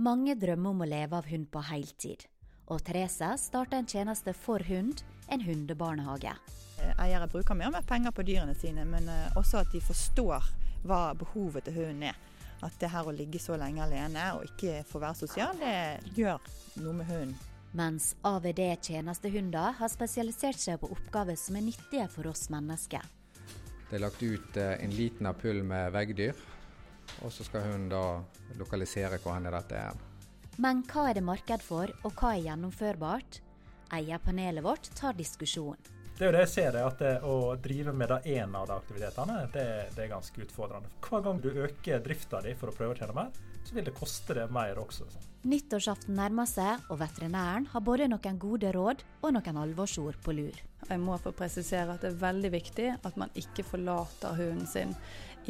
Mange drømmer om å leve av hund på heltid. Og Therese starter en tjeneste for hund, en hundebarnehage. Eh, Eiere bruker mer og mer penger på dyrene sine, men eh, også at de forstår hva behovet til hunden er. At det her å ligge så lenge alene og ikke få være sosial, det gjør noe med hunden. Mens AVD tjenestehunder har spesialisert seg på oppgaver som er nyttige for oss mennesker. Det er lagt ut eh, en liten appull med veggdyr, og så skal hun da lokalisere hvor hen dette er. Men hva er det marked for, og hva er gjennomførbart? Eierpanelet vårt tar diskusjonen. Det er jo det jeg ser, at det å drive med én av de aktivitetene, det, det er ganske utfordrende. Hver gang du øker drifta di for å prøve å tjene mer, så vil det koste det mer også. Nyttårsaften nærmer seg, og veterinæren har både noen gode råd og noen alvorsord på lur. Jeg må få presisere at det er veldig viktig at man ikke forlater hunden sin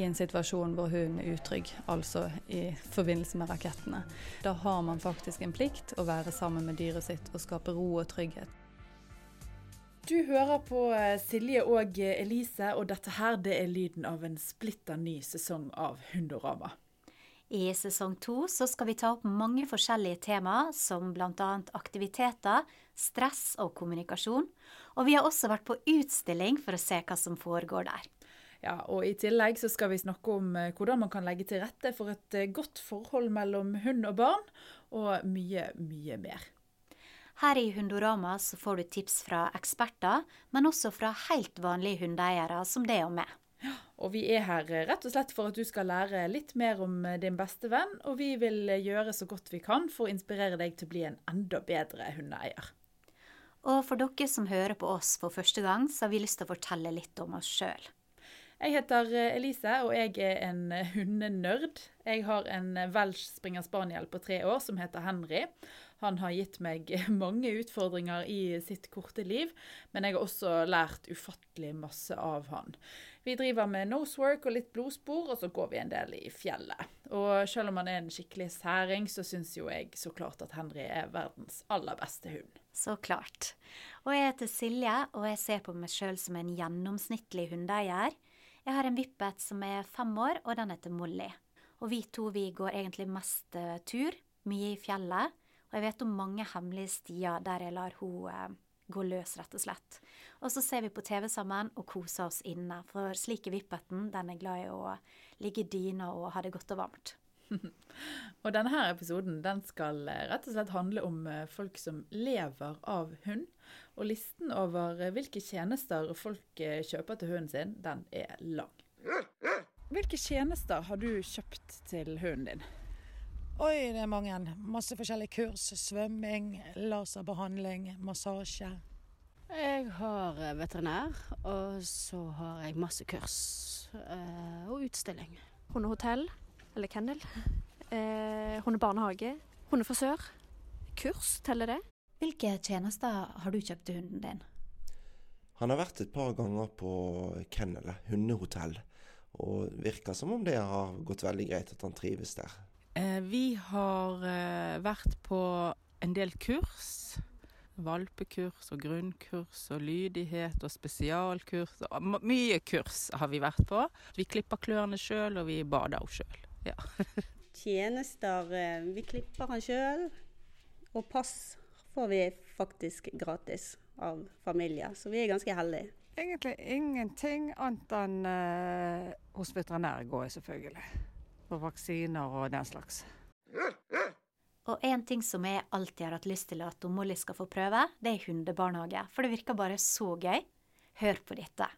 i en situasjon hvor hun er utrygg, altså i forbindelse med rakettene. Da har man faktisk en plikt å være sammen med dyret sitt og skape ro og trygghet. Du hører på eh, Silje og Elise, og dette her det er lyden av en splitter ny sesong av Hundorama. I sesong to så skal vi ta opp mange forskjellige temaer, som bl.a. aktiviteter, stress og kommunikasjon. Og vi har også vært på utstilling for å se hva som foregår der. Ja, og I tillegg så skal vi snakke om eh, hvordan man kan legge til rette for et eh, godt forhold mellom hund og barn, og mye, mye mer. Her i Hundorama så får du tips fra eksperter, men også fra helt vanlige hundeeiere som det og meg. Og vi er her eh, rett og slett for at du skal lære litt mer om din beste venn, og vi vil gjøre så godt vi kan for å inspirere deg til å bli en enda bedre hundeeier. Og for dere som hører på oss for første gang, så har vi lyst til å fortelle litt om oss sjøl. Jeg heter eh, Elise, og jeg er en eh, hundenerd. Jeg har en eh, welsh springer spaniel på tre år som heter Henry. Han har gitt meg mange utfordringer i sitt korte liv, men jeg har også lært ufattelig masse av han. Vi driver med nosework og litt blodspor, og så går vi en del i fjellet. Og selv om han er en skikkelig særing, så syns jo jeg så klart at Henry er verdens aller beste hund. Så klart. Og jeg heter Silje, og jeg ser på meg sjøl som en gjennomsnittlig hundeeier. Jeg har en vippet som er fem år, og den heter Molly. Og vi to vi går egentlig mest uh, tur, mye i fjellet. Og jeg vet om mange hemmelige stier der jeg lar hun uh, gå løs, rett og slett. Og så ser vi på TV sammen og koser oss inne, for slik er vippeten. Den er glad i å ligge i dyna og ha det godt og varmt. og denne her episoden den skal eh, rett og slett handle om folk som lever av hund. Og listen over hvilke tjenester folk eh, kjøper til hunden sin, den er lang. Hvilke tjenester har du kjøpt til hunden din? Oi, det er mange. Masse forskjellige kurs. Svømming, laserbehandling, massasje. Jeg har eh, veterinær, og så har jeg masse kurs eh, og utstilling. Hundehotell, eller kennel. Eh, hundebarnehage. Hundefrisør. Kurs, teller det? Hvilke tjenester har du kjøpt til hunden din? Han har vært et par ganger på kennelet, hundehotell. Og virker som om det har gått veldig greit at han trives der. Eh, vi har eh, vært på en del kurs. Valpekurs og grunnkurs og lydighet og spesialkurs. Og mye kurs har vi vært på. Vi klipper klørne sjøl, og vi bader sjøl. Ja. Tjenester eh, Vi klipper han sjøl. Og pass får vi faktisk gratis av familier, så vi er ganske heldige. Egentlig ingenting annet enn uh, hos veterinær går jeg selvfølgelig. For vaksiner og den slags. Og en ting som jeg alltid har hatt lyst til at Molly skal få prøve, det er hundebarnehage. For det virker bare så gøy. Hør på dette.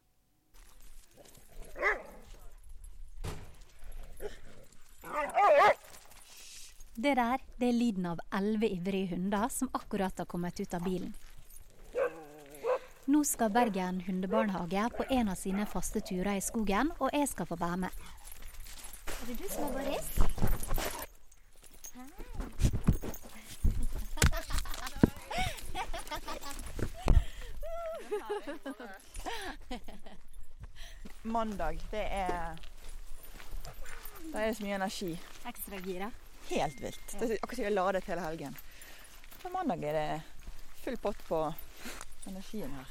Det der det er lyden av elleve ivrige hunder som akkurat har kommet ut av bilen. Nå skal Bergen hundebarnehage på en av sine faste turer i skogen, og jeg skal få være med. Er det du som har Boris? Mandag, det er Det er så mye energi. Ekstra gira? helt vilt. Det er akkurat som jeg ladet hele helgen. På mandag er det full pott på energien her.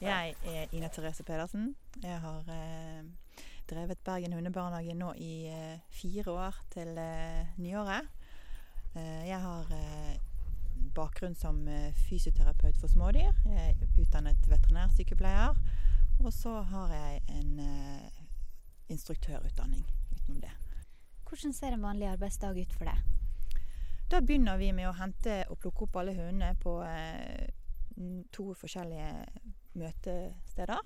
Jeg er Ina Therese Pedersen. Jeg har eh, drevet Bergen hundebarnehage nå i eh, fire år til eh, nyåret. Eh, jeg har eh, bakgrunn som eh, fysioterapeut for smådyr. Jeg er utdannet veterinærsykepleier. Og så har jeg en eh, instruktørutdanning utenom det. Hvordan ser en vanlig arbeidsdag ut for deg? Da begynner vi med å hente og plukke opp alle hundene på eh, to forskjellige møtesteder.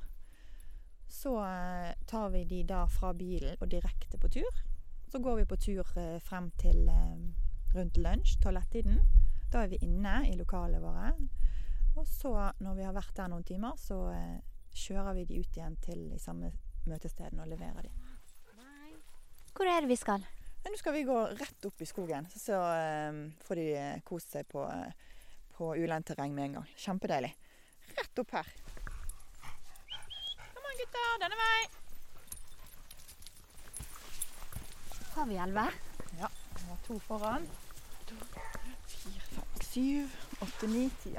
Så eh, tar vi de da fra bilen og direkte på tur. Så går vi på tur eh, frem til eh, rundt lunsj, toalettiden. Da er vi inne i lokalene våre. Og så, når vi har vært der noen timer, så eh, kjører vi de ut igjen til de samme møtestedene og leverer de. Hvor er det vi skal? Nå skal vi gå rett opp i skogen, så, så eh, får de kose kost seg på, eh, på ulendt terreng med en gang. Kjempedeilig. Rett opp her. Kom an, gutter. Denne vei. Har vi elleve? Ja. Vi har to foran. Syv, åtte, ni, ti.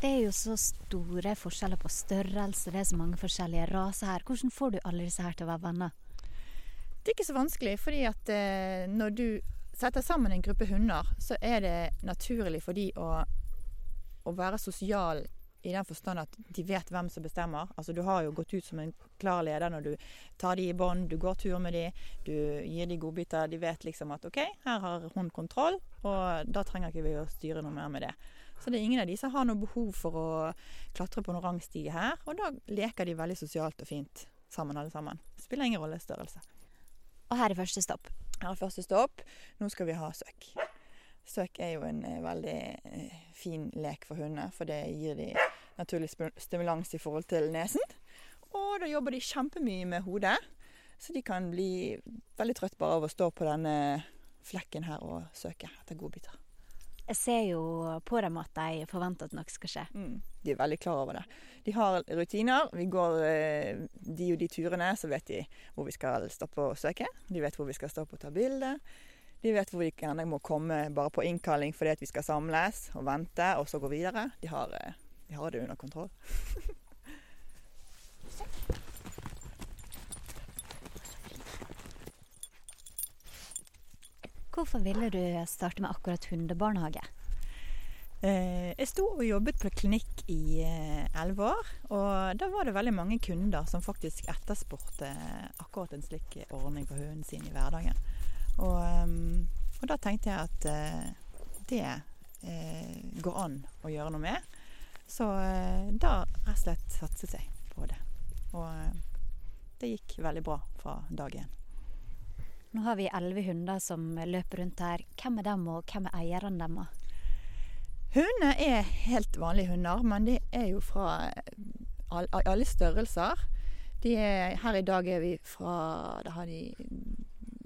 Det er jo så store forskjeller på størrelse, det er så mange forskjellige raser her. Hvordan får du alle disse her til å være venner? Det er ikke så vanskelig, fordi at eh, når du setter sammen en gruppe hunder, så er det naturlig for de å, å være sosial i den forstand at de vet hvem som bestemmer. Altså Du har jo gått ut som en klar leder når du tar de i bånd, du går tur med de, du gir de godbiter. De vet liksom at OK, her har hun kontroll, og da trenger ikke vi å styre noe mer med det. Så det er ingen av de som har noe behov for å klatre på noen rangstige her. Og da leker de veldig sosialt og fint sammen, alle sammen. Spiller ingen rolle størrelse. Og her er første stopp. Her er første stopp. Nå skal vi ha søk. Søk er jo en eh, veldig eh, fin lek for hunder, for det gir de naturlig stimulans i forhold til nesen. Og da jobber de kjempemye med hodet, så de kan bli veldig trøtt bare av å stå på denne flekken her og søke etter godbiter. Jeg ser jo på dem at de forventer at noe skal skje. Mm. De er veldig klar over det. De har rutiner. Vi går eh, de og de turene, så vet de hvor vi skal stoppe og søke. De vet hvor vi skal stoppe og ta bilde. De vet hvor vi gjerne må komme bare på innkalling fordi at vi skal samles og vente, og så gå videre. De har, eh, de har det under kontroll. Hvorfor ville du starte med akkurat hundebarnehage? Eh, jeg sto og jobbet på klinikk i eh, elleve år, og da var det veldig mange kunder som faktisk etterspurte akkurat en slik ordning for hunden sin i hverdagen. Og, eh, og da tenkte jeg at eh, det eh, går an å gjøre noe med. Så eh, da rett og slett satset jeg på det. Og eh, det gikk veldig bra fra dag én. Nå har vi elleve hunder som løper rundt her. Hvem er dem, og hvem er eierne deres? Hundene er helt vanlige hunder, men de er jo fra alle størrelser. Er, her i dag er vi fra Da har de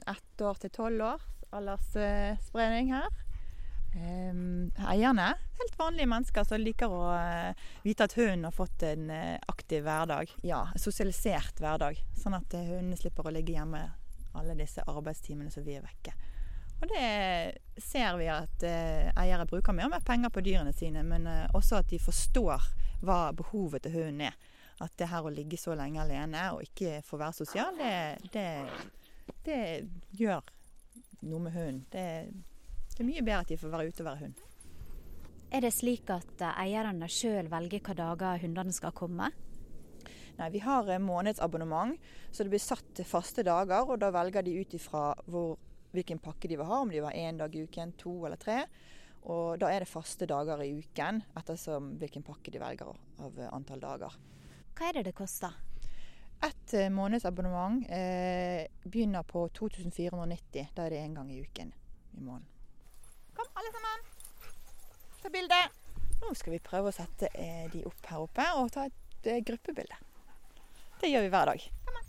ett år til tolv år aldersspredning her. Um, eierne helt vanlige mennesker som liker å uh, vite at hunden har fått en uh, aktiv hverdag. Ja, sosialisert hverdag. Sånn at uh, hundene slipper å ligge hjemme alle disse arbeidstimene som vi er vekke. Og det ser vi at eh, eiere bruker mer og mer penger på dyrene sine, men eh, også at de forstår hva behovet til hunden er. At det her å ligge så lenge alene og ikke få være sosial, det, det, det gjør noe med hunden. Det, det er mye bedre at de får være ute og være hund. Er det slik at eh, eierne sjøl velger hva dager hundene skal komme? Nei, Vi har eh, månedsabonnement, så det blir satt til faste dager. og Da velger de ut ifra hvilken pakke de vil ha, om de vil ha én dag i uken, to eller tre. Og Da er det faste dager i uken, ettersom hvilken pakke de velger av eh, antall dager. Hva er det det koster? Et eh, månedsabonnement eh, begynner på 2490. Da er det én gang i uken i måneden. Kom, alle sammen! Ta bilde! Nå skal vi prøve å sette eh, de opp her oppe og ta et eh, gruppebilde. Det gjør vi hver dag. Kom an.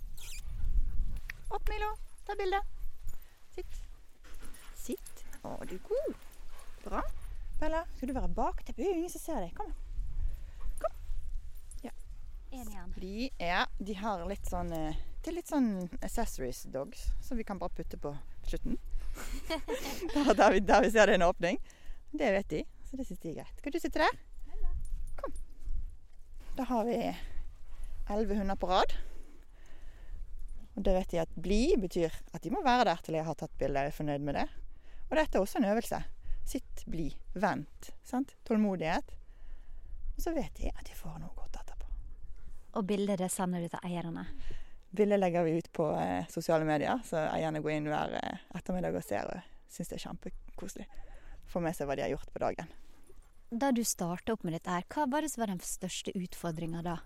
Opp, Milo. Ta bilde. Sitt. Sitt. Å, du er god. Bra. Bella, skal du være bak? Det er ingen som ser deg. Kom Kom. Ja. De, er, de har litt sånn eh, Det er litt sånn accessories dogs som vi kan bare putte på slutten. der, der, vi, der vi ser det er en åpning. Det vet de, så det syns de er greit. Skal du sitte der? Kom. Da har vi elleve hunder på rad. Og det vet de at bli betyr at de må være der til jeg har tatt bilde er fornøyd med det. Og dette er også en øvelse. Sitt, bli, vent. Sant? Tålmodighet. Og så vet de at de får noe godt etterpå. Og bildet det sender du til eierne? Bildet legger vi ut på eh, sosiale medier, så eierne går inn hver eh, ettermiddag og ser og syns det er kjempekoselig. Får med seg hva de har gjort på dagen. Da du starta opp med dette, her, hva var det som var den største utfordringa da?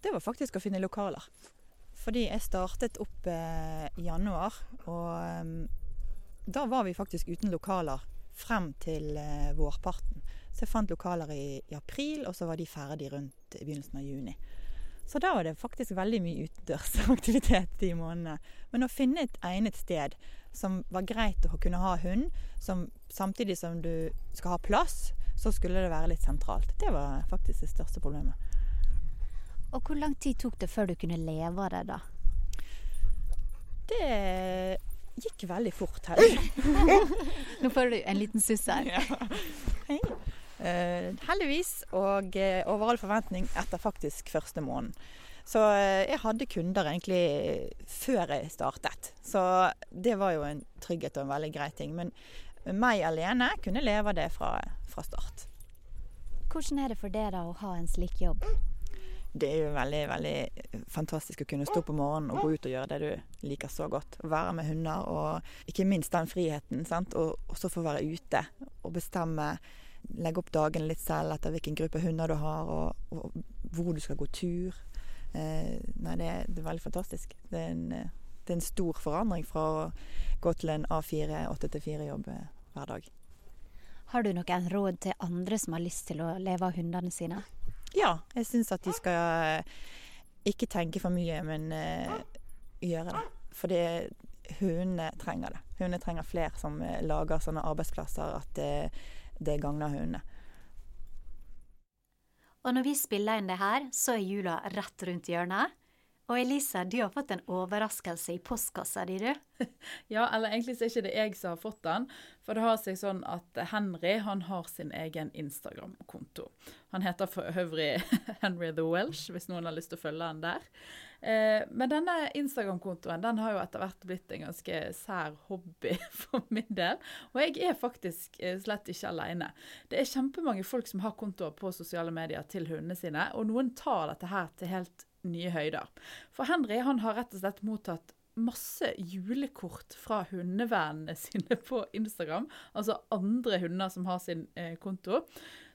Det var faktisk å finne lokaler. Fordi jeg startet opp eh, i januar, og eh, da var vi faktisk uten lokaler frem til eh, vårparten. Så jeg fant lokaler i, i april, og så var de ferdig rundt i begynnelsen av juni. Så da var det faktisk veldig mye utendørsaktivitet de månedene. Men å finne et egnet sted som var greit å kunne ha hund, som samtidig som du skal ha plass, så skulle det være litt sentralt. Det var faktisk det største problemet. Og hvor lang tid tok det før du kunne leve av det, da? Det gikk veldig fort her. Nå får du en liten suss her. Ja. Uh, heldigvis, og uh, over all forventning etter faktisk første måneden. Så uh, jeg hadde kunder egentlig før jeg startet. Så det var jo en trygghet og en veldig grei ting. Men meg alene kunne leve av det fra, fra start. Hvordan er det for deg da å ha en slik jobb? Det er jo veldig veldig fantastisk å kunne stå på morgenen og gå ut og gjøre det du liker så godt. Være med hunder, og ikke minst den friheten. Sant? Og også få være ute og bestemme. Legge opp dagen litt selv etter hvilken gruppe hunder du har, og, og hvor du skal gå tur. Eh, nei, det er, det er, veldig fantastisk. Det er, en, det er en stor forandring fra å gå til en A4, 8-4-jobb eh, hver dag. Har du noen råd til andre som har lyst til å leve av hundene sine? Ja, jeg syns at de skal eh, ikke tenke for mye, men uh, gjøre det. Fordi hundene trenger det. Hundene trenger flere som uh, lager sånne arbeidsplasser at det, det gagner hundene. Og når vi spiller inn det her, så er jula rett rundt hjørnet. Og Elisa, du har fått en overraskelse i postkassa di, du. ja, eller egentlig så er ikke det jeg som har fått den. For det har seg sånn at Henry han har sin egen Instagram-konto. Han heter for øvrig Henry the Welsh, hvis noen har lyst til å følge han der. Eh, men denne Instagram-kontoen den har jo etter hvert blitt en ganske sær hobby for min del. Og jeg er faktisk eh, slett ikke alene. Det er kjempemange folk som har kontoer på sosiale medier til hundene sine, og noen tar dette her til helt nye høyder. For Henry han har rett og slett mottatt masse julekort fra hundevennene sine på Instagram. Altså andre hunder som har sin eh, konto.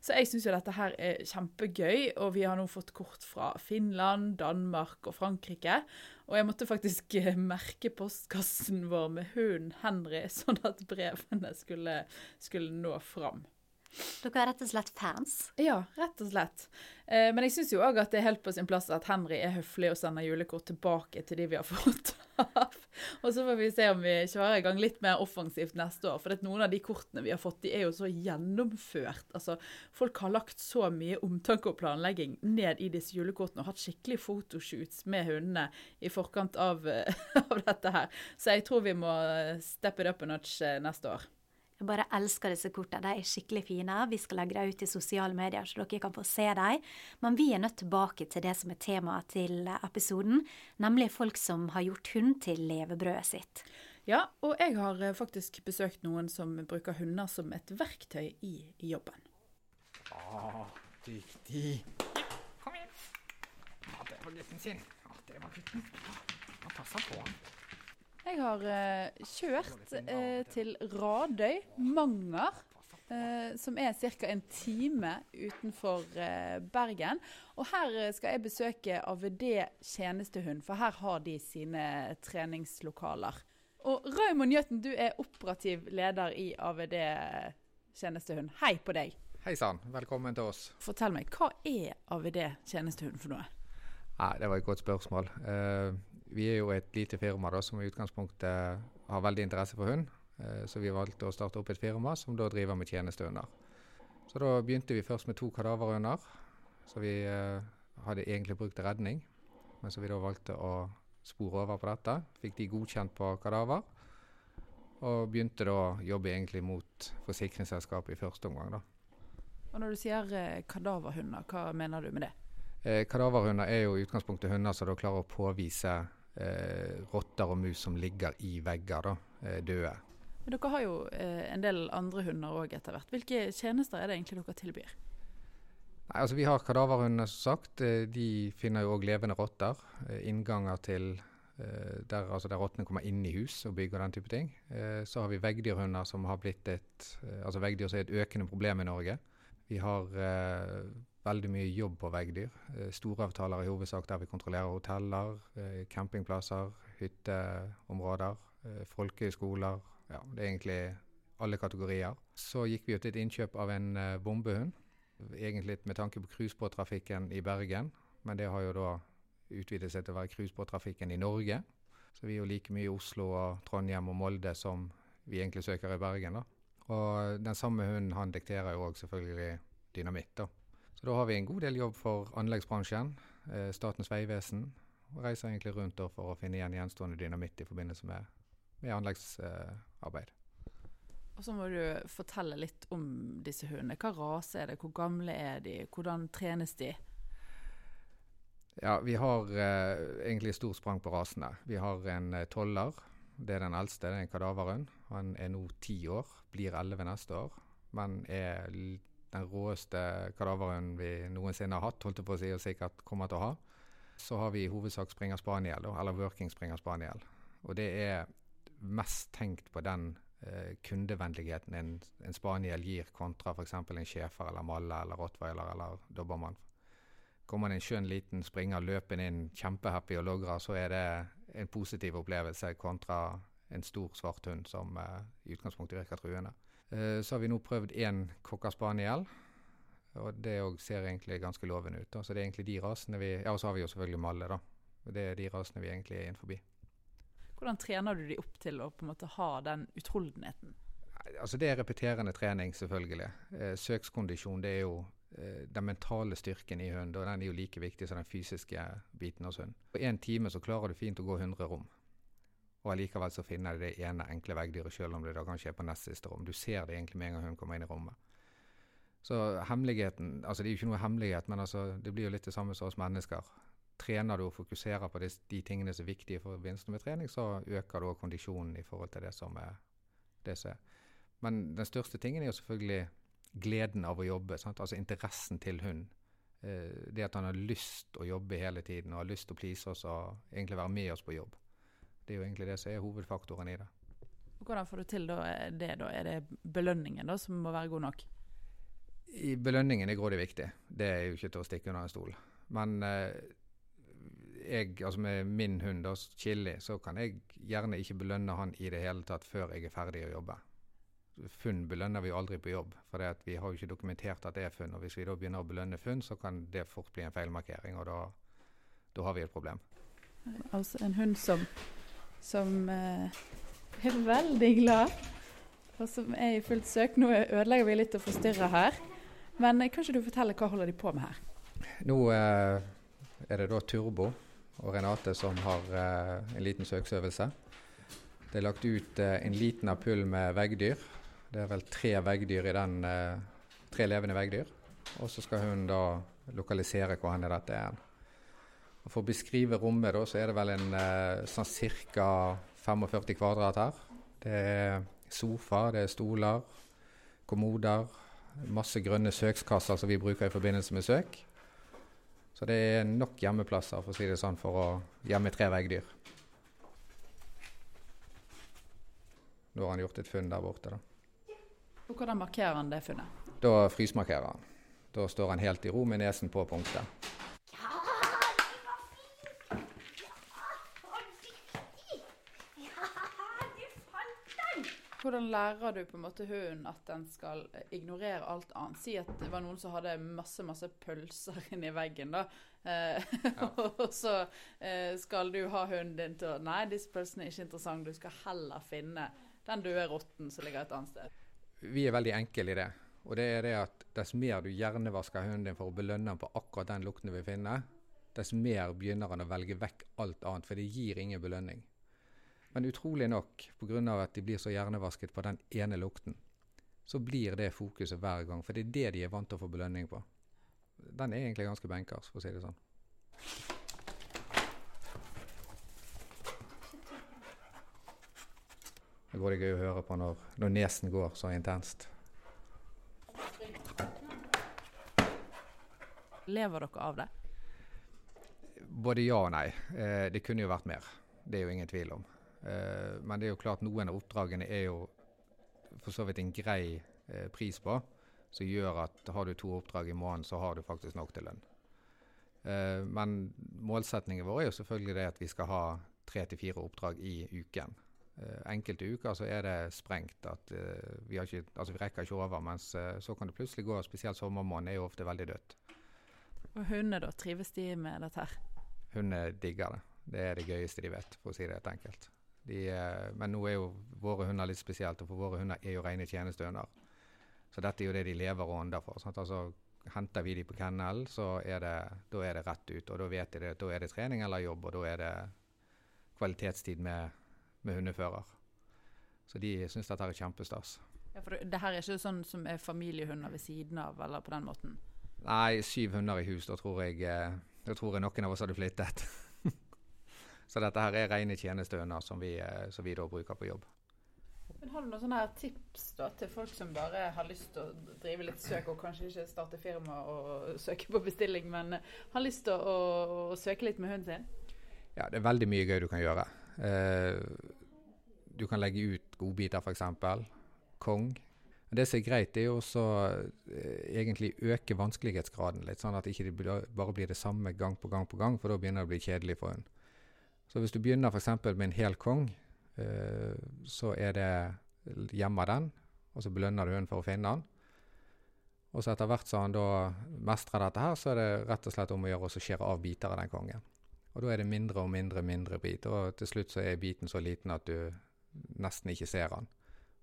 Så jeg syns jo dette her er kjempegøy, og vi har nå fått kort fra Finland, Danmark og Frankrike. Og jeg måtte faktisk eh, merke postkassen vår med hunden Henry, sånn at brevene skulle, skulle nå fram. Dere er rett og slett fans? Ja, rett og slett. Eh, men jeg syns jo òg at det er helt på sin plass at Henry er høflig og sender julekort tilbake til de vi har fått av. og så får vi se om vi kjører i gang litt mer offensivt neste år. For noen av de kortene vi har fått, de er jo så gjennomført. Altså, folk har lagt så mye omtanke og planlegging ned i disse julekortene og hatt skikkelig fotoshoots med hundene i forkant av, av dette her. Så jeg tror vi må steppe it up a notch eh, neste år. Jeg bare elsker disse kortene. De er skikkelig fine. Vi skal legge dem ut i sosiale medier, så dere kan få se dem. Men vi er nødt tilbake til det som er temaet til episoden, nemlig folk som har gjort hund til levebrødet sitt. Ja, og jeg har eh, faktisk besøkt noen som bruker hunder som et verktøy i jobben. Ah, dyktig. Kom igjen. Ja, det var gutten sin. Ja, det var gutten. Han passer på han. Jeg har uh, kjørt uh, til Radøy, Manger, uh, som er ca. en time utenfor Bergen. Og her skal jeg besøke AVD tjenestehund, for her har de sine treningslokaler. Og Raymond Njøtten, du er operativ leder i AVD tjenestehund. Hei på deg. Hei sann, velkommen til oss. Fortell meg, hva er AVD tjenestehund for noe? Nei, Det var et godt spørsmål. Vi er jo et lite firma da, som i utgangspunktet har veldig interesse for hund. Uh, så vi valgte å starte opp et firma som da driver med tjenestehunder. Så da begynte vi først med to kadaverhunder. Så vi uh, hadde egentlig brukt redning. Men så vi da valgte å spore over på dette. Fikk de godkjent på kadaver. Og begynte da å jobbe egentlig mot forsikringsselskapet i første omgang. da. Og Når du sier kadaverhunder, hva mener du med det? Eh, Kadaverhunder er jo i utgangspunktet hunder som klarer å påvise eh, rotter og mus som ligger i vegger, da, eh, døde. Men dere har jo eh, en del andre hunder òg etter hvert. Hvilke tjenester er det egentlig dere tilbyr? Nei, altså Vi har kadaverhunder, som sagt. Eh, de finner jo òg levende rotter. Eh, innganger til eh, der, altså der rottene kommer inn i hus og bygger den type ting. Så har vi veggdyrhunder som har blitt et altså veggdyr som er et økende problem i Norge. Vi har veldig mye jobb på veggdyr. Storavtaler i hovedsak der vi kontrollerer hoteller, campingplasser, hytteområder, folkehøyskoler. Ja, det er egentlig alle kategorier. Så gikk vi til et innkjøp av en bombehund egentlig med tanke på cruisebåttrafikken i Bergen. Men det har jo da utvidet seg til å være cruisebåttrafikken i Norge. Så vi er jo like mye i Oslo og Trondheim og Molde som vi egentlig søker i Bergen. da. Og den samme hunden han dikterer jo òg selvfølgelig dynamitt. da. Så da har vi en god del jobb for anleggsbransjen, eh, Statens vegvesen. Og reiser egentlig rundt for å finne igjen gjenstående dynamitt i forbindelse med, med anleggsarbeid. Og så må du fortelle litt om disse hundene. Hva rase er det, hvor gamle er de, hvordan trenes de? Ja, Vi har eh, egentlig stort sprang på rasene. Vi har en eh, toller. Det er den eldste, det er en kadaverhund. Han er nå ti år, blir elleve neste år. Men er den råeste kadaveren vi noensinne har hatt, holdt jeg på å si, og sikkert kommer til å ha. Så har vi i hovedsak springer spaniel, eller working springer spaniel. Og det er mest tenkt på den eh, kundevennligheten en, en, spaniel gir kontra f.eks. en schæfer eller malle eller rottweiler eller dobbermann. Kommer det en skjønn liten springer løpende inn kjempehappy og logrer, så er det en positiv opplevelse kontra en stor svart hund som eh, i utgangspunktet virker truende. Eh, så har vi nå prøvd én cocker spaniel. Og det ser egentlig ganske lovende ut. Da. Så det er egentlig de rasene vi Ja, og så har vi jo selvfølgelig Malle, da. Det er de rasene vi egentlig er innenfor. Hvordan trener du de opp til å på en måte ha den utholdenheten? Altså Det er repeterende trening, selvfølgelig. Eh, søkskondisjon det er jo eh, den mentale styrken i hund, og den er jo like viktig som den fysiske biten hos hund. På én time så klarer du fint å gå 100 rom. Og allikevel så finner de det ene enkle veggdyret, selv om det da kanskje er på nest siste rom. Du ser det egentlig med en gang hun kommer inn i rommet. Så hemmeligheten Altså det er jo ikke noe hemmelighet, men altså, det blir jo litt det samme som oss mennesker trener du og fokuserer på de, tingene som er viktige for vinsten med trening, så øker du kondisjonen i forhold til det som er det som er. Men den største tingen er jo selvfølgelig gleden av å jobbe. Sant? Altså interessen til hund. Eh, det at han har lyst å jobbe hele tiden og har lyst til å please oss og egentlig være med oss på jobb. Det er jo egentlig det som er hovedfaktoren i det. Hvordan får du til da, det? da? Er det belønningen da som må være god nok? I belønningen er grådig viktig. Det er jo ikke til å stikke under en stol. Men eh, jeg, altså med min hund, da, Chili, så kan jeg gjerne ikke belønne han i det hele tatt før jeg er ferdig å jobbe. Funn belønner vi jo aldri på jobb, for vi har jo ikke dokumentert at det er funn. og Hvis vi da begynner å belønne funn, så kan det fort bli en feilmarkering, og da, da har vi et problem. Altså en hund som, som eh, er veldig glad, og som er i fullt søk. Nå ødelegger vi litt og forstyrrer her. Men kan ikke du fortelle hva holder de på med her? Nå eh, er det da turbo og Renate som har eh, en liten søksøvelse. Det er lagt ut eh, en liten apull med veggdyr. Det er vel tre veggdyr i den, eh, tre levende veggdyr. Og så skal hun da lokalisere hvor hen dette er. For å beskrive rommet, da, så er det vel en eh, sånn ca. 45 kvadrat her. Det er sofa, det er stoler, kommoder, masse grønne søkskasser som vi bruker i forbindelse med søk. Så det er nok gjemmeplasser for å si det sånn, for å gjemme tre veggdyr. Nå har han gjort et funn der borte. da. Og Hvordan markerer han det funnet? Da frysmarkerer han. Da står han helt i ro med nesen på punktet. Hvordan lærer du på en måte hunden at den skal eh, ignorere alt annet? Si at det var noen som hadde masse masse pølser inni veggen, da. Eh, ja. og så eh, skal du ha hunden din til å Nei, disse pølsene er ikke interessante. Du skal heller finne den døde rotten som ligger et annet sted. Vi er veldig enkle i det. Og det er det at dess mer du hjernevasker hunden din for å belønne den på akkurat den lukten du vil finne, dess mer begynner han å velge vekk alt annet, for det gir ingen belønning. Men utrolig nok, pga. at de blir så hjernevasket på den ene lukten, så blir det fokuset hver gang. For det er det de er vant til å få belønning på. Den er egentlig ganske benkers, for å si det sånn. Det går det gøy å høre på når, når nesen går så intenst. Lever dere av det? Både ja og nei. Eh, det kunne jo vært mer. Det er jo ingen tvil om. Eh, men det er jo klart noen av oppdragene er jo for så vidt en grei eh, pris på, som gjør at har du to oppdrag i måneden, så har du faktisk nok til lønn. Eh, men målsetningen vår er jo selvfølgelig det at vi skal ha tre til fire oppdrag i uken. Enkelte uker så er det sprengt at vi, ikke, altså vi rekker ikke over, mens så kan det plutselig gå. Spesielt sommermåneden er jo ofte veldig dødt. Og hundene, da? Trives de med dette her? Hundene digger det. Det er det gøyeste de vet, for å si det helt enkelt. De, men nå er jo våre hunder litt spesielt, og for våre hunder er jo rene tjenestehunder. Så dette er jo det de lever og ånder for. Sant? Altså, henter vi de på kennel, så er det, da er det rett ut. Og da vet de det, da er det trening eller jobb, og da er det kvalitetstid med, med hundefører. Så de syns dette er kjempestas. Ja, for det her er ikke sånn som er familiehunder ved siden av, eller på den måten? Nei, syv hunder i hus, da tror jeg, da tror jeg noen av oss hadde flyttet. Så dette her er rene tjenestehunder som vi, som vi da bruker på jobb. Men Har du noen sånne tips da, til folk som bare har lyst til å drive litt søk, og kanskje ikke starte firma og søke på bestilling, men har lyst til å, å søke litt med hunden sin? Ja, det er veldig mye gøy du kan gjøre. Eh, du kan legge ut godbiter, f.eks. Kong. Det som er greit, er jo også eh, egentlig øke vanskelighetsgraden litt, sånn at det ikke bare blir det samme gang på gang på gang, for da begynner det å bli kjedelig for hund. Så hvis du begynner f.eks. med en hel kong, eh, så er det gjemmer den, og så belønner du hunden for å finne den. Og så etter hvert som han da mestrer dette her, så er det rett og slett om å gjøre å skjære av biter av den kongen. Og da er det mindre og mindre mindre bit, og til slutt så er biten så liten at du nesten ikke ser den.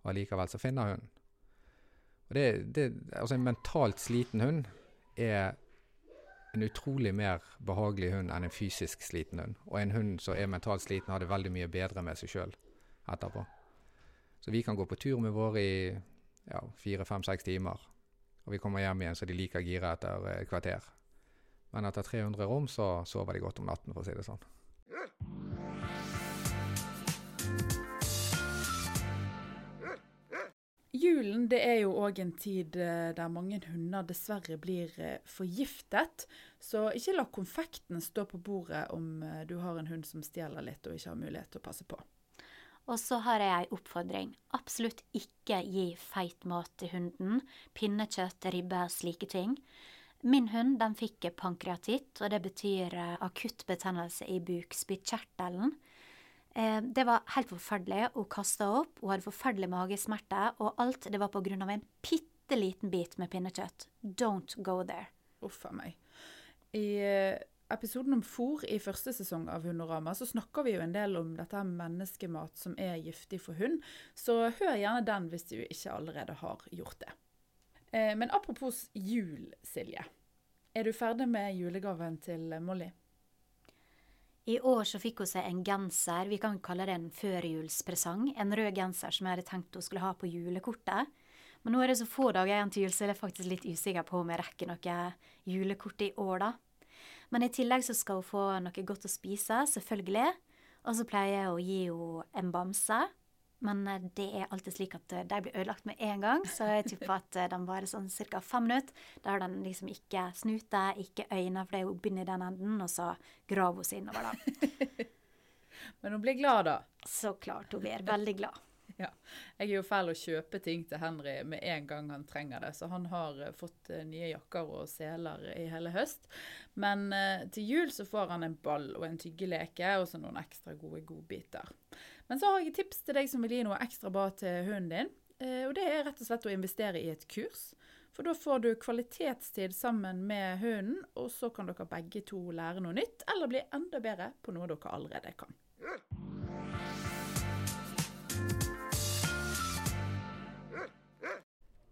Og allikevel så finner hunden. Og det, det, altså En mentalt sliten hund er en utrolig mer behagelig hund enn en fysisk sliten hund. Og en hund som er mentalt sliten, har det veldig mye bedre med seg sjøl etterpå. Så vi kan gå på tur med våre i ja, fire, fem, seks timer. Og vi kommer hjem igjen så de liker gira etter et kvarter. Men etter 300 rom så sover de godt om natten, for å si det sånn. Julen det er jo òg en tid eh, der mange hunder dessverre blir eh, forgiftet. Så ikke la konfekten stå på bordet om eh, du har en hund som stjeler litt og ikke har mulighet til å passe på. Og så har jeg ei oppfordring. Absolutt ikke gi feit mat til hunden. Pinnekjøtt, ribbe, slike ting. Min hund den fikk pankreatitt, og det betyr akutt betennelse i bukspyttkjertelen. Det var helt forferdelig. Hun kasta opp, hun hadde forferdelig magesmerter, og alt det var på grunn av en bitte liten bit med pinnekjøtt. Don't go there. Uff a meg. I episoden om fôr i første sesong av Hundorama så snakker vi jo en del om dette med menneskemat som er giftig for hund, så hør gjerne den hvis du ikke allerede har gjort det. Men apropos jul, Silje. Er du ferdig med julegaven til Molly? I år så fikk hun seg en genser, vi kan kalle det en førjulspresang. En rød genser som jeg hadde tenkt hun skulle ha på julekortet. Men nå er det så få dager igjen til jul, så jeg er faktisk litt usikker på om jeg rekker noe julekort i år, da. Men i tillegg så skal hun få noe godt å spise, selvfølgelig. Og så pleier jeg å gi henne en bamse. Men det er alltid slik at de blir ødelagt med en gang, så jeg tipper at den varer sånn ca. fem minutter. Da har den liksom ikke snute, ikke øyne, for det er jo bind i den enden, og så graver hun seg innover, da. Men hun blir glad, da? Så klart hun blir. Veldig glad. Ja. Jeg er jo fæl å kjøpe ting til Henry med en gang han trenger det, så han har fått nye jakker og seler i hele høst. Men eh, til jul så får han en ball og en tyggeleke og så noen ekstra gode godbiter. Men så har jeg et tips til deg som vil gi noe ekstra bra til hunden din. Eh, og det er rett og slett å investere i et kurs. For da får du kvalitetstid sammen med hunden, og så kan dere begge to lære noe nytt, eller bli enda bedre på noe dere allerede kan.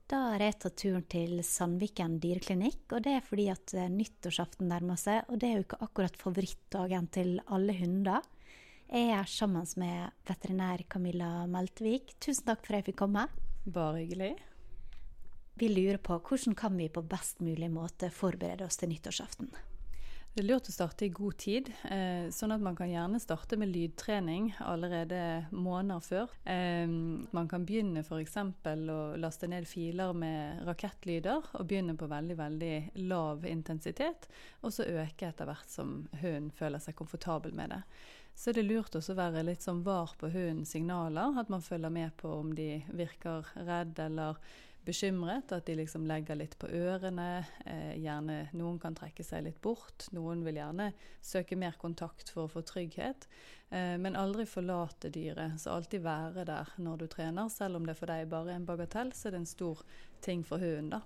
Da har jeg tatt turen til Sandviken dyreklinikk, og det er fordi at nyttårsaften nærmer seg, og det er jo ikke akkurat favorittdagen til alle hunder. Jeg er sammen med veterinær Camilla Meltvik. Tusen takk for at jeg fikk komme. Bare hyggelig. Vi lurer på hvordan kan vi på best mulig måte forberede oss til nyttårsaften? Det er lurt å starte i god tid, eh, sånn at man kan gjerne starte med lydtrening allerede måneder før. Eh, man kan begynne f.eks. å laste ned filer med rakettlyder, og begynne på veldig veldig lav intensitet, og så øke etter hvert som hunden føler seg komfortabel med det. Så er det lurt også å være litt sånn var på hundens signaler, at man følger med på om de virker redd eller bekymret, at de liksom legger litt på ørene. Eh, gjerne Noen kan trekke seg litt bort. Noen vil gjerne søke mer kontakt for å få trygghet. Eh, men aldri forlate dyret. Så alltid være der når du trener. Selv om det for deg bare er en bagatell, så er det en stor ting for hunden. da.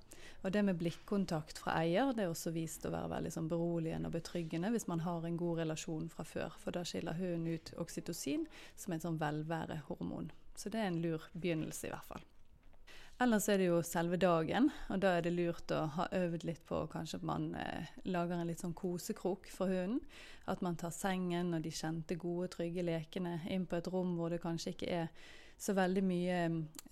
Og det med blikkontakt fra eier det er også vist å være veldig sånn beroligende og betryggende hvis man har en god relasjon fra før. For da skiller hunden ut oksytocin, som er et sånn velværehormon. Så det er en lur begynnelse, i hvert fall. Ellers er det jo selve dagen, og da er det lurt å ha øvd litt på kanskje at man eh, lager en litt sånn kosekrok for hunden. At man tar sengen og de kjente, gode, trygge lekene inn på et rom hvor det kanskje ikke er så veldig mye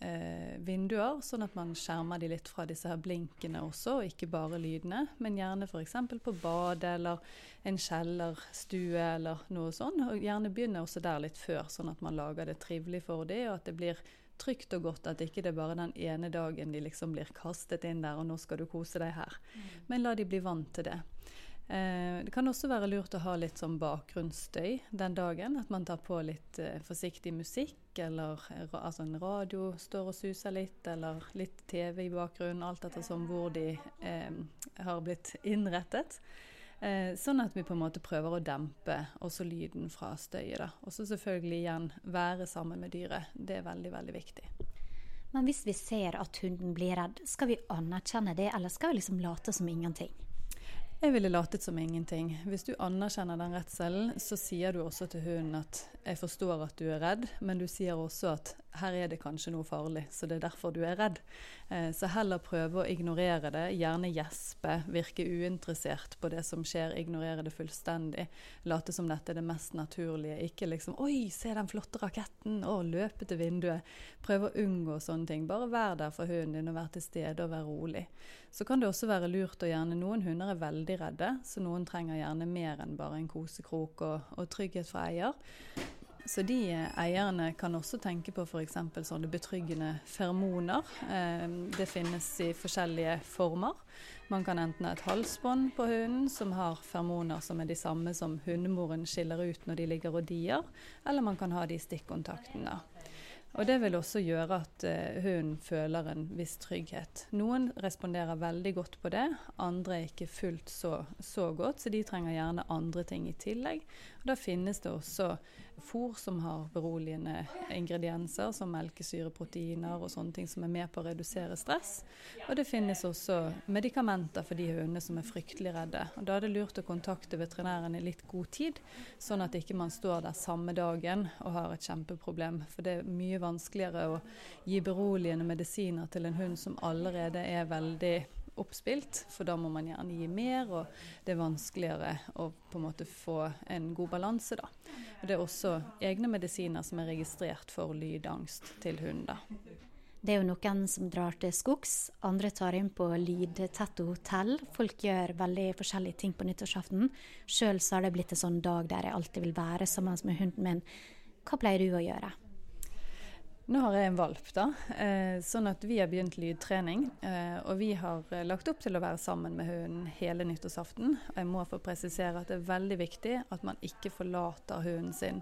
eh, vinduer, sånn at man skjermer de litt fra disse her blinkene også, og ikke bare lydene. Men gjerne f.eks. på badet eller en kjellerstue eller noe sånt. Og gjerne begynne også der litt før, sånn at man lager det trivelig for dem, og at det blir trygt og godt at ikke det er bare den ene dagen de liksom blir kastet inn der, og nå skal du kose deg her. Mm. Men la de bli vant til det. Eh, det kan også være lurt å ha litt sånn bakgrunnsstøy den dagen. At man tar på litt eh, forsiktig musikk, eller altså en radio står og suser litt, eller litt TV i bakgrunnen. Alt ettersom hvor de eh, har blitt innrettet. Eh, sånn at vi på en måte prøver å dempe også lyden fra støyet. Og så selvfølgelig igjen være sammen med dyret. Det er veldig, veldig viktig. Men hvis vi ser at hunden blir redd, skal vi anerkjenne det, eller skal vi liksom late som ingenting? Jeg ville latet som ingenting. Hvis du anerkjenner den redselen, så sier du også til hunden at 'jeg forstår at du er redd', men du sier også at 'her er det kanskje noe farlig', så det er derfor du er redd. Eh, så heller prøve å ignorere det, gjerne gjespe, virke uinteressert på det som skjer, ignorere det fullstendig. Late som dette er det mest naturlige. Ikke liksom 'oi, se den flotte raketten', å, løpe til vinduet. Prøve å unngå sånne ting. Bare vær der for hunden din og vær til stede og vær rolig. Så kan det også være lurt å gjerne Noen hunder er veldig redde, så noen trenger gjerne mer enn bare en kosekrok og, og trygghet fra eier. Så de eierne kan også tenke på f.eks. sånne betryggende feromoner. Eh, det finnes i forskjellige former. Man kan enten ha et halsbånd på hunden som har feromoner som er de samme som hundemoren skiller ut når de ligger og dier, eller man kan ha de stikkontaktene. Og det vil også gjøre at uh, hunden føler en viss trygghet. Noen responderer veldig godt på det, andre er ikke fullt så, så godt, så de trenger gjerne andre ting i tillegg. Da finnes det også fôr som har beroligende ingredienser, som melkesyreproteiner og sånne ting som er med på å redusere stress. Og det finnes også medikamenter for de hundene som er fryktelig redde. Og Da er det lurt å kontakte veterinæren i litt god tid, sånn at ikke man står der samme dagen og har et kjempeproblem. For det er mye vanskeligere å gi beroligende medisiner til en hund som allerede er veldig oppspilt, for da må man gjerne gi mer, og det er vanskeligere å på en måte få en god balanse, da. Det er også egne medisiner som er registrert for lydangst til hunder. Det er jo noen som drar til skogs, andre tar inn på lydtette hotell. Folk gjør veldig forskjellige ting på nyttårsaften. Sjøl har det blitt en sånn dag der jeg alltid vil være sammen med hunden min. Hva pleier du å gjøre? Nå har jeg en valp, da. Eh, sånn at vi har begynt lydtrening. Eh, og vi har eh, lagt opp til å være sammen med hunden hele nyttårsaften. Jeg må få presisere at det er veldig viktig at man ikke forlater hunden sin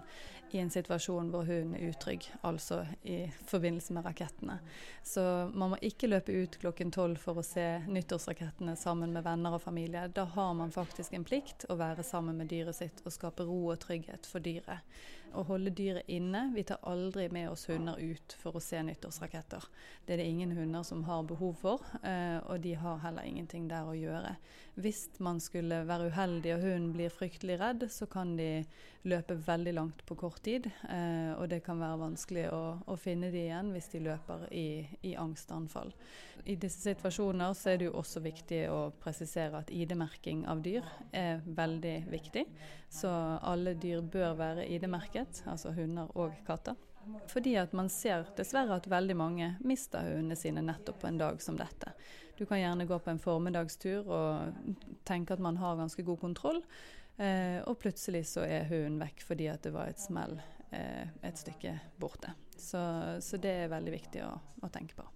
i en situasjon hvor hunden er utrygg, altså i forbindelse med rakettene. Så man må ikke løpe ut klokken tolv for å se nyttårsrakettene sammen med venner og familie. Da har man faktisk en plikt å være sammen med dyret sitt og skape ro og trygghet for dyret å holde dyret inne. Vi tar aldri med oss hunder ut for å se nyttårsraketter. Det er det ingen hunder som har behov for, eh, og de har heller ingenting der å gjøre. Hvis man skulle være uheldig og hunden blir fryktelig redd, så kan de løpe veldig langt på kort tid. Eh, og det kan være vanskelig å, å finne de igjen hvis de løper i, i angstanfall. I disse situasjoner så er det jo også viktig å presisere at ID-merking av dyr er veldig viktig. Så alle dyr bør være ID-merket, altså hunder og katter. Fordi at man ser dessverre at veldig mange mister hundene sine nettopp på en dag som dette. Du kan gjerne gå på en formiddagstur og tenke at man har ganske god kontroll, eh, og plutselig så er hunden vekk fordi at det var et smell eh, et stykke borte. Så, så, det er veldig viktig å, å tenke på.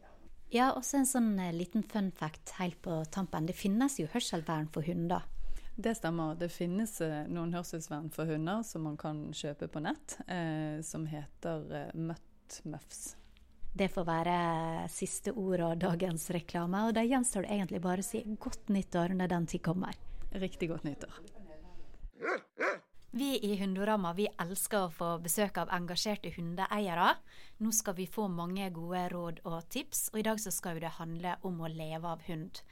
Ja, også en sånn eh, liten fun fact helt på tampen. Det finnes jo hørselvern for hunder. Det stemmer. Det finnes eh, noen hørselsvern for hunder som man kan kjøpe på nett, eh, som heter eh, Mutt Muffs. Det får være siste ord av dagens reklame. Og da gjenstår det egentlig bare å si godt nyttår når den tid kommer. Riktig godt nyttår. Vi i Hundorama vi elsker å få besøk av engasjerte hundeeiere. Nå skal vi få mange gode råd og tips, og i dag så skal det handle om å leve av hund.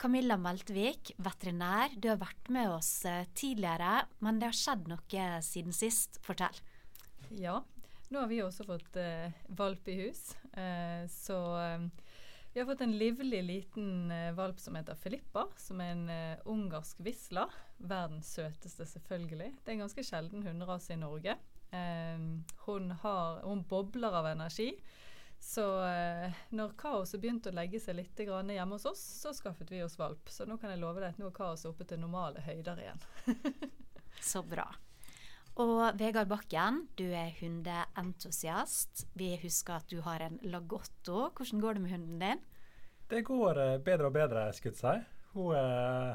Camilla Meltvik, veterinær, du har vært med oss eh, tidligere, men det har skjedd noe siden sist. Fortell. Ja, nå har vi også fått eh, valp i hus. Eh, så eh, vi har fått en livlig liten uh, valp som heter Filippa, som er en ungarsk visla. Verdens søteste, selvfølgelig. Det er en ganske sjelden hunderase i Norge. Hun, har, hun, bobler av energi. Så når kaoset begynte å legge seg litt hjemme hos oss, så skaffet vi oss valp. Så nå kan jeg love deg at nå er kaoset oppe til normale høyder igjen. så bra. Og Vegard Bakken, du er hundeentusiast. Vi husker at du har en Lagotto. Hvordan går det med hunden din? Det går eh, bedre og bedre, skulle jeg si. Hun eh,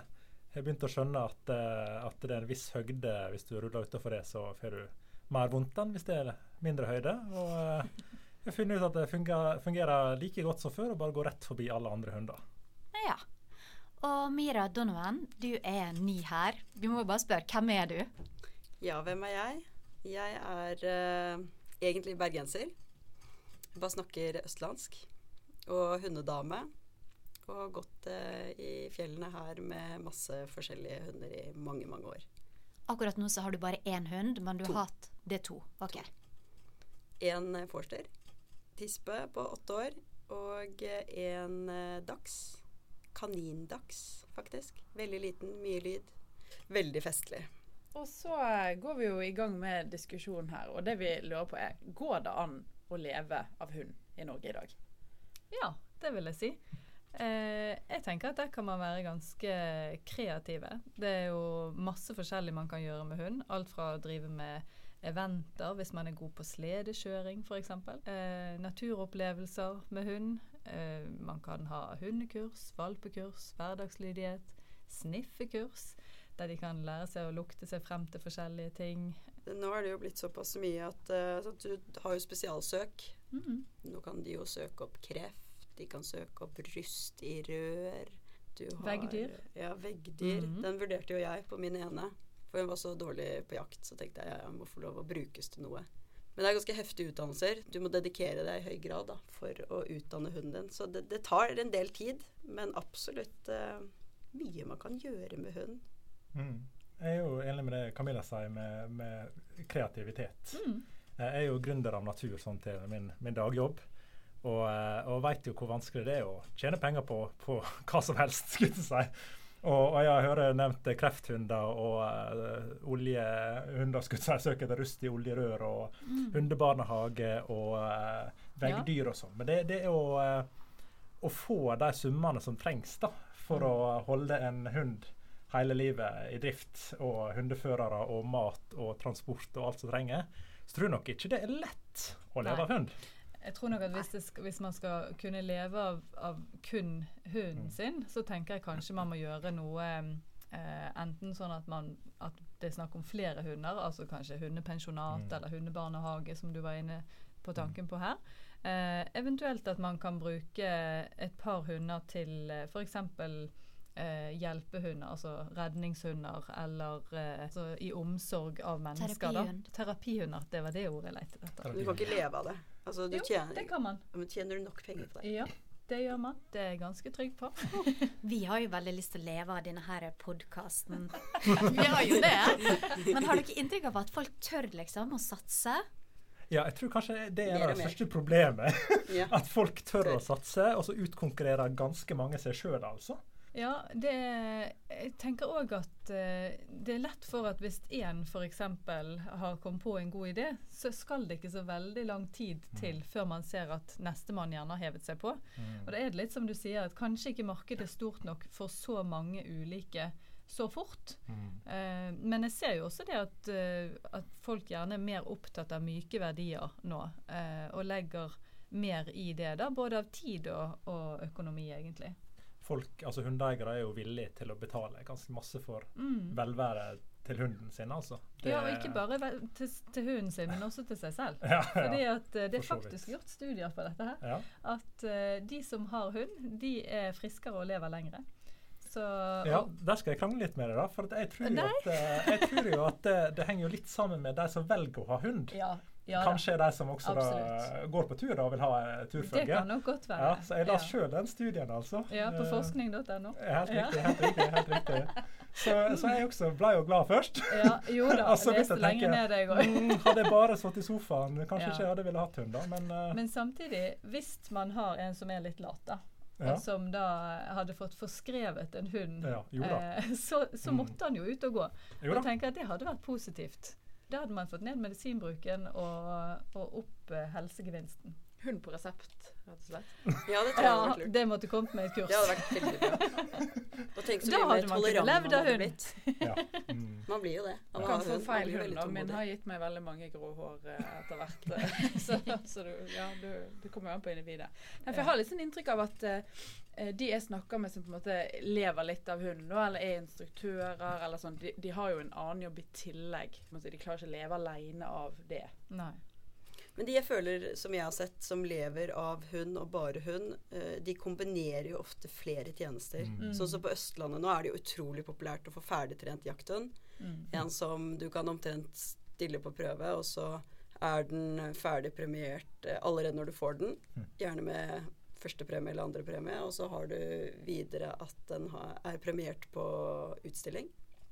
har begynt å skjønne at, eh, at, det er en viss høgde. Hvis du ruller utenfor det, så får du mer vondt enn hvis det er mindre høyde. Og eh, jeg har funnet ut at det fungerer, fungerer like godt som før, og bare går rett forbi alle andre hunder. Ja. Og Mira Donovan, du er ny her. Vi må bare spørre, hvem er du? Ja, hvem er jeg? Jeg er uh, egentlig bergenser. Jeg bare snakker østlandsk. Og hundedame. Og gått uh, i fjellene her med masse forskjellige hunder i mange, mange år. Akkurat nå så har du bare én hund, men du to. har hatt det to. Ok. En uh, forster. Tispe på åtte år. Og en uh, dachs. Kanindachs, faktisk. Veldig liten, mye lyd. Veldig festlig. Og så går vi jo i gang med diskusjonen her, og det vi lurer på er går det an å leve av hund i Norge i dag? Ja, det vil jeg si. Eh, jeg tenker at der kan man være ganske kreative. Det er jo masse forskjellig man kan gjøre med hund. Alt fra å drive med eventer, hvis man er god på sledekjøring f.eks. Eh, naturopplevelser med hund. Eh, man kan ha hundekurs, valpekurs, hverdagslydighet, sniffekurs der de kan lære seg å lukte seg frem til forskjellige ting. Nå er det jo blitt såpass mye at, uh, du har jo spesialsøk. Mm -hmm. Nå kan de jo søke opp kreft, de kan søke opp rust i rør. Har, veggdyr. Ja, veggdyr. Mm -hmm. Den vurderte jo jeg på min ene. For hun var så dårlig på jakt, så tenkte jeg jeg må få lov å brukes til noe. Men det er ganske heftige utdannelser. Du må dedikere deg i høy grad da, for å utdanne hunden din. Så det, det tar en del tid, men absolutt uh, mye man kan gjøre med hund. Mm. Jeg er jo enig med det Camilla sier med, med kreativitet. Mm. Jeg er jo gründer av natur sånn til min, min dagjobb. Og, eh, og veit jo hvor vanskelig det er å tjene penger på, på hva som helst, skulle jeg si. Og, og jeg hører nevnt krefthunder og uh, oljehunder si, søker etter rust i oljerør, og mm. hundebarnehage og uh, veggdyr og sånn. Men det, det er å, uh, å få de summene som trengs da, for mm. å holde en hund hele livet i drift, og hundeførere og mat og transport og alt som trenger, så tror jeg nok ikke det er lett å leve av hund. Jeg tror nok at hvis, skal, hvis man skal kunne leve av, av kun hunden mm. sin, så tenker jeg kanskje man må gjøre noe eh, enten sånn at, man, at det er snakk om flere hunder, altså kanskje hundepensjonat mm. eller hundebarnehage, som du var inne på mm. tanken på her. Eh, eventuelt at man kan bruke et par hunder til eh, f.eks eh, hjelpehunder, altså redningshunder, eller eh, altså i omsorg av mennesker. Terapihund. Da. Terapihunder. Det var det ordet jeg lette etter. Du kan ikke leve av det? Altså, jo, tjener, det kan man. Men tjener du nok penger på det? Ja. Det gjør man. Det er jeg ganske trygg på. Vi har jo veldig lyst til å leve av denne her podkasten. Vi har jo det. Men har dere inntrykk av at folk tør liksom å satse? Ja, jeg tror kanskje det er det største problemet. At folk tør å satse, og så utkonkurrerer ganske mange seg sjøl, altså. Ja, det, jeg tenker òg at uh, det er lett for at hvis én f.eks. har kommet på en god idé, så skal det ikke så veldig lang tid til før man ser at nestemann gjerne har hevet seg på. Mm. Og da er det litt som du sier, at kanskje ikke markedet er stort nok for så mange ulike så fort. Mm. Uh, men jeg ser jo også det at, uh, at, folk gjerne er mer opptatt av myke verdier nå, og legger mer i det, da, både av tid og, og økonomi, egentlig folk, altså hundeeiere er jo villige til å betale ganske masse for mm. velværet til hunden sin, altså. Det, ja, og ikke bare til, til, hunden sin, men også til seg selv. Ja, ja, Fordi at uh, Det er faktisk gjort studier på dette her. Ja. At uh, de som har hund, de er friskere og lever lengre. Så, ja, der skal jeg krangle litt med deg, da. For jeg tror, at, jeg tror jo at det, det, henger jo litt sammen med de som velger å ha hund. Ja, ja, Kanskje de som også da, går på tur og vil ha turfølge. Det kan nok godt være. Ja, så jeg la ja. sjøl den studien, altså. Ja, på forskning.no. Helt riktig. helt riktig, helt riktig. Så, så, jeg også ble jo glad først. Ja, jo da, altså, leste lenge ned jeg òg. mm, hadde jeg bare sittet i sofaen, kanskje ikke jeg hadde ville hatt hund, da. Men, uh, men samtidig, hvis man har en som er litt lat, da. Ja. Og som da hadde fått forskrevet en hund, ja, eh, så, så, mm. måtte han jo ut og gå. Og jeg tenker at det hadde vært positivt. Da hadde man fått ned medisinbruken og, og opp eh, helsegevinsten. Hund på resept, rett og slett. Ja, det tror jeg hadde vært lurt. Det måtte kommet med et kurs. Det hadde vært veldig bra. Da tenk så mye mer tolerant man hadde blitt. Ja. Mm. Man blir jo det. Man kan få feil hund, og min har gitt meg veldig mange grå hår eh, etter hvert. Så, så du, ja, du, du kommer jo an på individet. Nei, for jeg har litt sånn inntrykk av at uh, de jeg snakker med som på en måte lever litt av hunden, eller er instruktører, eller sånn, de, de, har jo en annen jobb i tillegg. De klarer ikke å leve alene av det. Nei. Men de jeg føler, som jeg har sett, som lever av hund og bare hund, eh, de kombinerer jo ofte flere tjenester. Mm. Sånn som på Østlandet nå er det jo utrolig populært å få ferdigtrent jakthund. Mm. En som du kan omtrent stille på prøve, og så er den ferdig premiert eh, allerede når du får den. Mm. Gjerne med førstepremie eller andrepremie, og så har du videre at den er premiert på utstilling.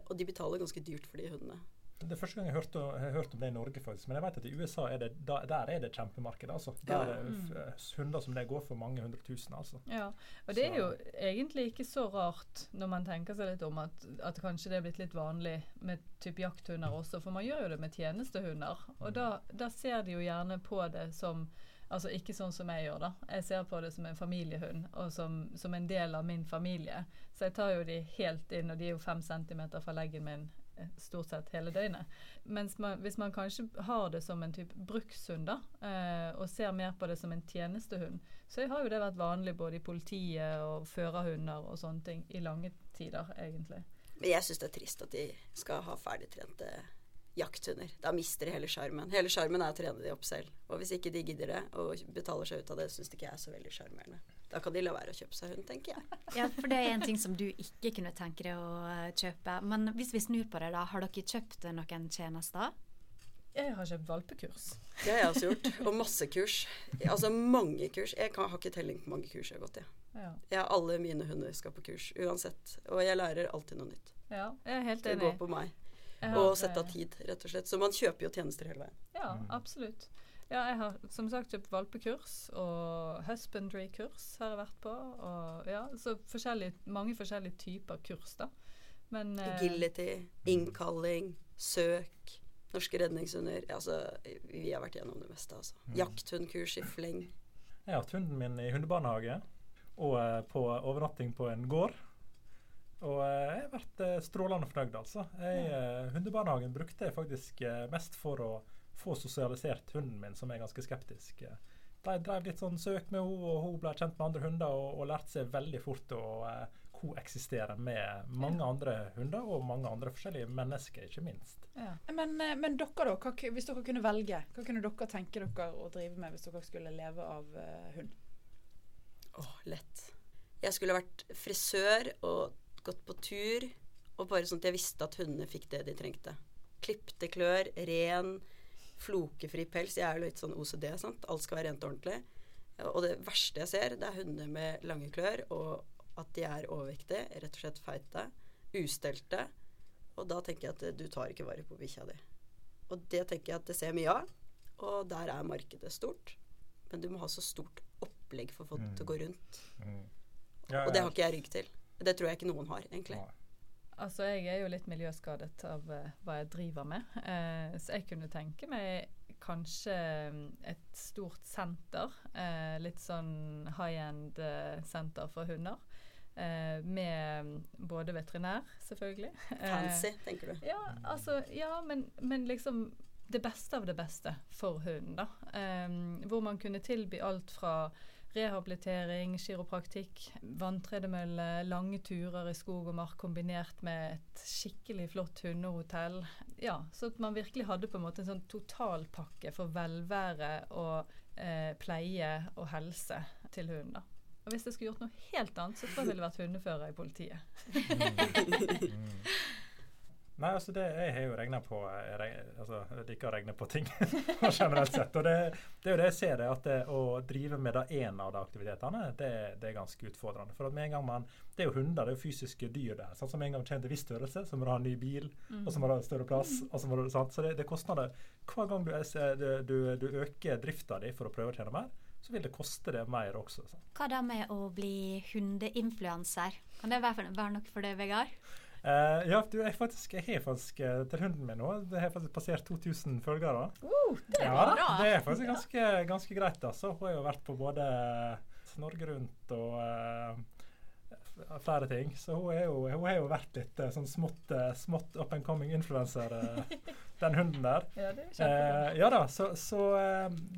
Og de betaler ganske dyrt for de hundene. Det er første gang jeg hørte, hørt, hørt om det i Norge, faktisk. Men jeg vet at i USA er det, der er det kjempemarked. altså. Der ja. er det hunder som det går for mange hundre tusen. altså. Ja, og det så. er jo egentlig ikke så rart når man tenker seg litt om at, at kanskje det er blitt litt vanlig med type jakthunder også. For man gjør jo det med tjenestehunder. Og mm. da, da ser de jo gjerne på det som Altså ikke sånn som jeg gjør, da. Jeg ser på det som en familiehund og som, som, en del av min familie. Så jeg tar jo de helt inn, og de er jo fem centimeter fra leggen min eh, stort sett hele døgnet. Mens man, hvis man kanskje har det som en type brukshund, da, eh, og ser mer på det som en tjenestehund, så har jo det vært vanlig både i politiet og førerhunder og sånne ting i lange tider, egentlig. Men jeg syns det er trist at de skal ha ferdigtrente jakthunder. Da mister de hele sjarmen. Hele sjarmen er å trene de opp selv. Og hvis ikke de gidder det og betaler seg ut av det, syns de ikke jeg er så veldig sjarmerende. Da kan de la være å kjøpe seg hund, tenker jeg. Ja, for det er en ting som du ikke kunne tenke deg å eh, kjøpe. Men hvis vi snur på det, da. Har dere kjøpt noen tjenester? Jeg har kjøpt valpekurs. Det har jeg også gjort. Og masse kurs. Altså mange kurs. Jeg kan, har ikke telling på mange kurs jeg har gått i. Ja. Jeg, alle mine hunder skal på kurs uansett. Og jeg lærer alltid noe nytt. Ja, jeg er helt enig. Det går på meg og sette av tid, rett og slett. Så man kjøper jo tjenester hele veien. Ja, absolutt. Ja, jeg har som sagt kjøpt valpekurs og husbandry-kurs har jeg vært på. Og ja, så forskjellige, mange forskjellige typer kurs, da. Men eh, Agility, innkalling, søk, norske redningshunder. Altså, vi har vært gjennom det meste, altså. Mm. Jakthundkurs i fleng. Jeg har hatt hunden min i hundebarnehage og eh, på overnatting på en gård. Og eh, jeg har vært strålende fornøyd, altså. Jeg, hundebarnehagen brukte jeg faktisk mest for å få sosialisert hunden min, som er ganske skeptisk. De drev litt sånn søk med henne, og hun ble kjent med andre hunder og, og lærte seg veldig fort å uh, koeksistere med mange ja. andre hunder og mange andre forskjellige mennesker, ikke minst. Ja. Men, men, dere, da? Hva, hvis dere kunne velge, hva kunne dere tenke dere å drive med hvis dere skulle leve av uh, hund? Åh, oh, lett. Jeg skulle vært frisør og gått på tur, og bare sånn at jeg visste at hundene fikk det de trengte. Klipte klør, ren, flokefri pels. Jeg er jo litt sånn OCD, sant. Alt skal være rent og ordentlig. Og det verste jeg ser, det er hunder med lange klør, og at de er overvektige, rett og slett feite, ustelte. Og da tenker jeg at du tar ikke vare på bikkja di. Og det tenker jeg at det ser mye av, og der er markedet stort. Men du må ha så stort opplegg for å få det til å gå rundt. Mm. Mm. Ja, ja. Og det har ikke jeg rygg til Det tror jeg ikke noen har, egentlig. Altså, jeg er jo litt miljøskadet av uh, hva jeg driver med. Uh, så jeg kunne tenke meg kanskje mm, et stort senter. Uh, litt sånn high end senter for hunder. med mm, både veterinær, selvfølgelig. Fancy, tenker du. Ja, altså, ja men, men, liksom det beste av det beste for hunden. da. hvor man kunne tilby alt fra Rehabilitering, kiropraktikk, vanntredemølle, lange turer i skog og mark kombinert med et skikkelig flott hundehotell. Ja, Så at man virkelig hadde på en måte en sånn totalpakke for velvære og eh, pleie og helse til hunden. da. Og hvis jeg skulle gjort noe helt annet, så tror jeg ville vært hundefører i politiet. Nei, altså det, jeg har jo regna på jeg, regner, altså, jeg liker å regne på ting generelt sett. Og det, det, er jo det jeg ser, det, at det, å drive med én av de aktivitetene, det, det, er ganske utfordrende. For at med en gang man, Det er jo hunder, det er jo fysiske dyr der. Sånn, som en gang du kommer til en viss størrelse, så må du ha en ny bil, mm. og så må du ha større plass. og Så må du, sant? Så det, det kostnader. det. Hver gang du, du, du øker drifta di for å prøve å tjene mer, så vil det koste det mer også. Sant? Hva da med å bli hundeinfluenser? Kan det være, være noe for deg, Vegard? Uh, ja, du, jeg, faktisk, jeg har faktisk uh, til hunden min nå Det har faktisk passert 2000 følgere. Uh, det er ja, bra! Det er faktisk ganske, ganske greit. altså. Hun har jo vært på både Norge Rundt og uh, flere ting. Så hun, er jo, har jo vært litt sånn smått, smått up and coming influencer, den hunden der. Ja, det er ja da, så, så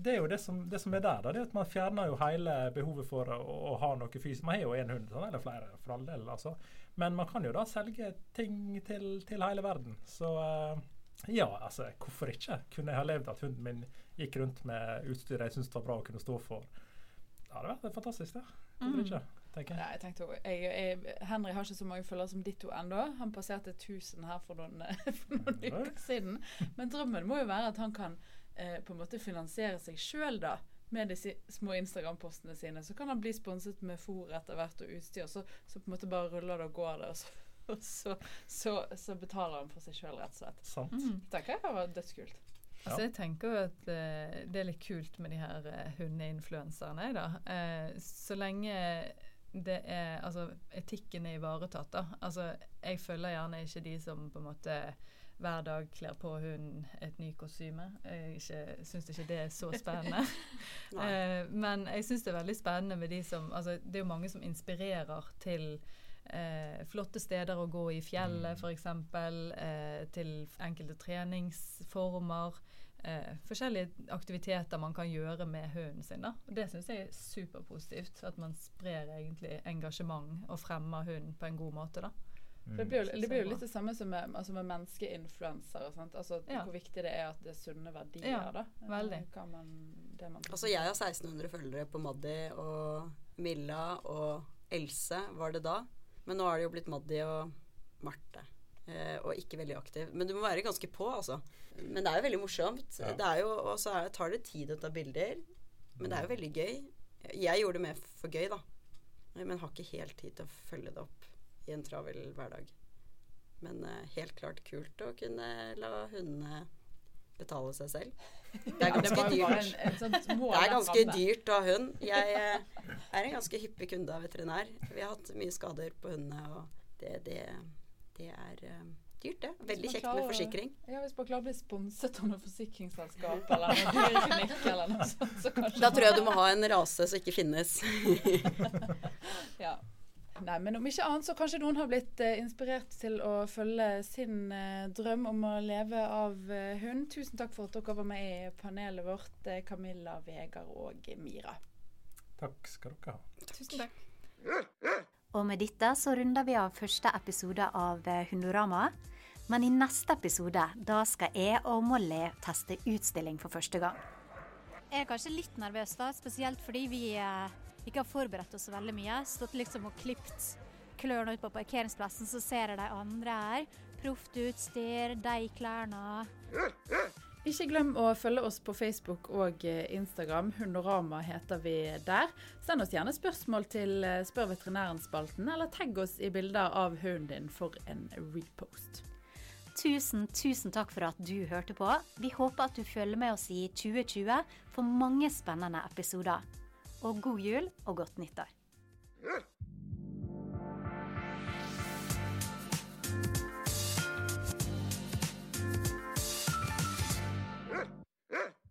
det er jo det som, det som, er der. da, det er at Man fjerner jo hele behovet for å, å ha noe fysisk. Man har jo én hund, sånn, eller flere for all del. altså. Men man kan jo da selge ting til, til hele verden. Så uh, ja, altså hvorfor ikke? Kunne jeg ha levd at hunden min gikk rundt med utstyr jeg syntes var bra å kunne stå for? Det hadde vært fantastisk, det. Hvorfor mm. ikke? tenker jeg. Ja, jeg tenkte, jeg, jeg, Henry har ikke så mange følgere som Ditto ennå. Han passerte 1000 her for noen, for noen uker siden. Men drømmen må jo være at han kan eh, på en måte finansiere seg sjøl, da med de små Instagram-postene sine. Så kan han bli sponset med fôr etter hvert og utstyr. Så, så, på en måte bare ruller det og går det, og så, og så, så, så betaler han for seg sjøl, rett og slett. Sant. Mm. Tenker jeg var dødskult. Ja. Altså, jeg tenker jo at uh, det er litt kult med de her uh, hundeinfluenserne. da. Uh, så lenge det er Altså, etikken er ivaretatt, da. Altså, jeg følger gjerne ikke de som på en måte hver dag kler på hunden et ny kostyme. Jeg syns ikke det er så spennende. uh, men jeg syns det er veldig spennende med de som altså, Det er jo mange som inspirerer til uh, flotte steder å gå i fjellet, mm. f.eks. Uh, til enkelte treningsformer. Uh, forskjellige aktiviteter man kan gjøre med hunden sin. Da. Og det syns jeg er superpositivt. At man sprer egentlig engasjement og fremmer hunden på en god måte. da. Mm. Det blir, jo, det blir jo litt det samme som med, altså med menneskeinfluensere. Altså, ja. Hvor viktig det er at det er sunne verdier. Ja, da. Veldig. Man, man altså, jeg har 1600 følgere på Maddi og Milla og Else, var det da. Men nå er det jo blitt Maddi og Marte. Eh, og ikke veldig aktiv. Men du må være ganske på, altså. Men det er jo veldig morsomt. Ja. Det er jo, og så tar det tid å ta bilder. Men det er jo veldig gøy. Jeg gjorde det mer for gøy, da. Men har ikke helt tid til å følge det opp i en travel hverdag. Men uh, helt klart kult å kunne la hundene betale seg selv. Det er ganske dyrt. Det er ganske dyrt å ha hund. Jeg uh, er en ganske hyppig kunde av veterinær. Vi har hatt mye skader på hundene, og det, det, det er uh, dyrt, det. Veldig kjekt med forsikring. Ja, Hvis man klarer å bli sponset av noe forsikringsselskap eller noe dyrklinikk eller noe sånt, så kanskje Da tror jeg du må ha en rase som ikke finnes. ja. Nei, men om ikke annet så kanskje noen har blitt eh, inspirert til å følge sin eh, drøm om å leve av eh, hund. Tusen takk for at dere var med i panelet vårt, eh, Camilla, Vegard og Mira. Takk skal dere ha. Tusen takk. Og med dette så runder vi av første episode av eh, Hundorama. Men i neste episode da skal jeg og Molly teste utstilling for første gang. Jeg er kanskje litt nervøs, da, spesielt fordi vi eh, ikke har forberedt oss veldig mye. Stått liksom og klipt klørne ut på parkeringsplassen, så ser jeg de andre her. Proft utstyr, de klærne. Ikke glem å følge oss på Facebook og eh, Instagram. Hundorama heter vi der. Send oss gjerne spørsmål til eh, Spør veterinæren-spalten, eller tagg oss i bilder av hunden din for en repost. Tusen, tusen takk for at du hørte på. Vi håper at du følger med oss i 2020 for mange spennende episoder og god jul og godt nyttår.